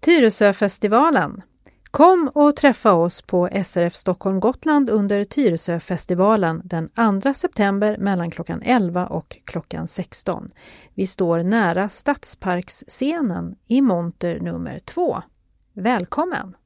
Tyresöfestivalen. Kom och träffa oss på SRF Stockholm Gotland under Tyresöfestivalen den 2 september mellan klockan 11 och klockan 16. Vi står nära Stadsparksscenen i monter nummer 2. Välkommen!